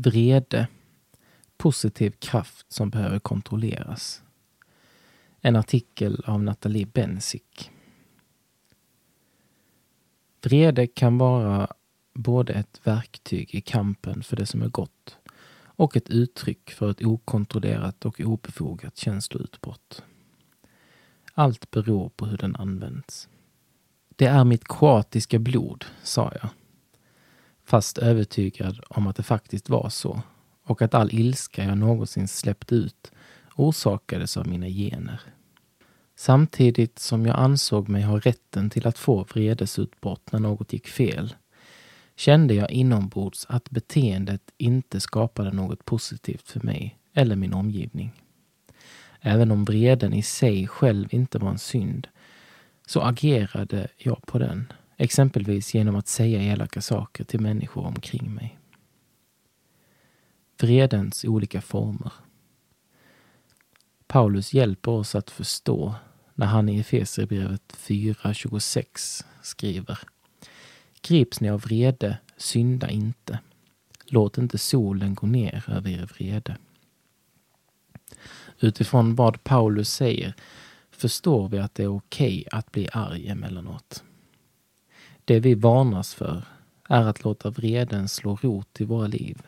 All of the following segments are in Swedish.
Vrede. Positiv kraft som behöver kontrolleras. En artikel av Nathalie Bensick. Vrede kan vara både ett verktyg i kampen för det som är gott och ett uttryck för ett okontrollerat och obefogat känsloutbrott. Allt beror på hur den används. Det är mitt kroatiska blod, sa jag. Fast övertygad om att det faktiskt var så och att all ilska jag någonsin släppt ut orsakades av mina gener. Samtidigt som jag ansåg mig ha rätten till att få vredesutbrott när något gick fel kände jag inombords att beteendet inte skapade något positivt för mig eller min omgivning. Även om vreden i sig själv inte var en synd så agerade jag på den, exempelvis genom att säga elaka saker till människor omkring mig. Vredens olika former. Paulus hjälper oss att förstå när han i Efesierbrevet 4.26 skriver Grips ni av vrede, synda inte. Låt inte solen gå ner över er vrede. Utifrån vad Paulus säger förstår vi att det är okej okay att bli arg emellanåt. Det vi varnas för är att låta vreden slå rot i våra liv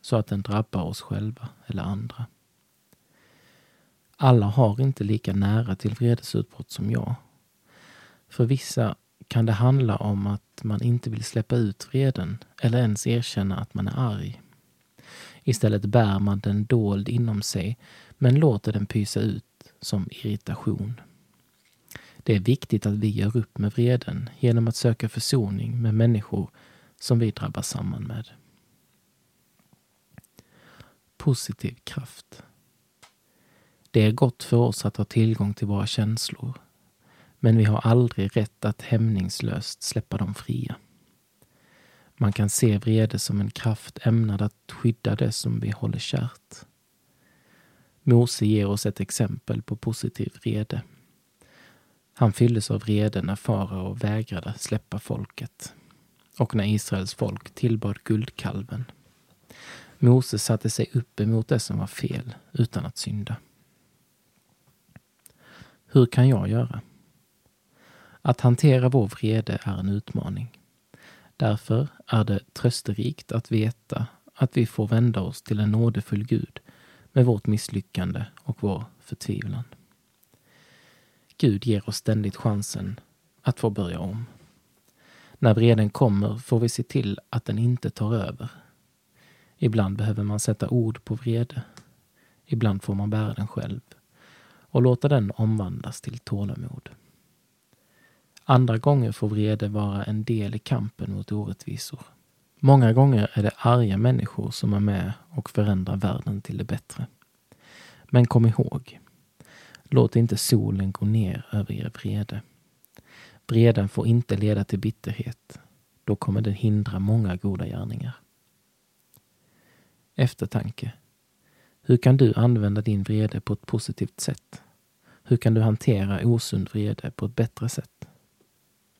så att den drabbar oss själva eller andra. Alla har inte lika nära till vredesutbrott som jag. För vissa kan det handla om att man inte vill släppa ut vreden eller ens erkänna att man är arg. Istället bär man den dold inom sig men låter den pysa ut som irritation. Det är viktigt att vi gör upp med vreden genom att söka försoning med människor som vi drabbas samman med. Positiv kraft. Det är gott för oss att ha tillgång till våra känslor men vi har aldrig rätt att hämningslöst släppa dem fria. Man kan se vrede som en kraft ämnad att skydda det som vi håller kärt. Mose ger oss ett exempel på positiv vrede. Han fylldes av vrede när farao vägrade släppa folket och när Israels folk tillbad guldkalven. Mose satte sig upp emot det som var fel utan att synda. Hur kan jag göra? Att hantera vår vrede är en utmaning. Därför är det trösterikt att veta att vi får vända oss till en nådefull Gud med vårt misslyckande och vår förtvivlan. Gud ger oss ständigt chansen att få börja om. När vreden kommer får vi se till att den inte tar över. Ibland behöver man sätta ord på vrede. Ibland får man bära den själv och låta den omvandlas till tålamod. Andra gånger får vrede vara en del i kampen mot orättvisor. Många gånger är det arga människor som är med och förändrar världen till det bättre. Men kom ihåg, låt inte solen gå ner över er vrede. Vreden får inte leda till bitterhet. Då kommer den hindra många goda gärningar. Eftertanke. Hur kan du använda din vrede på ett positivt sätt? Hur kan du hantera osund vrede på ett bättre sätt?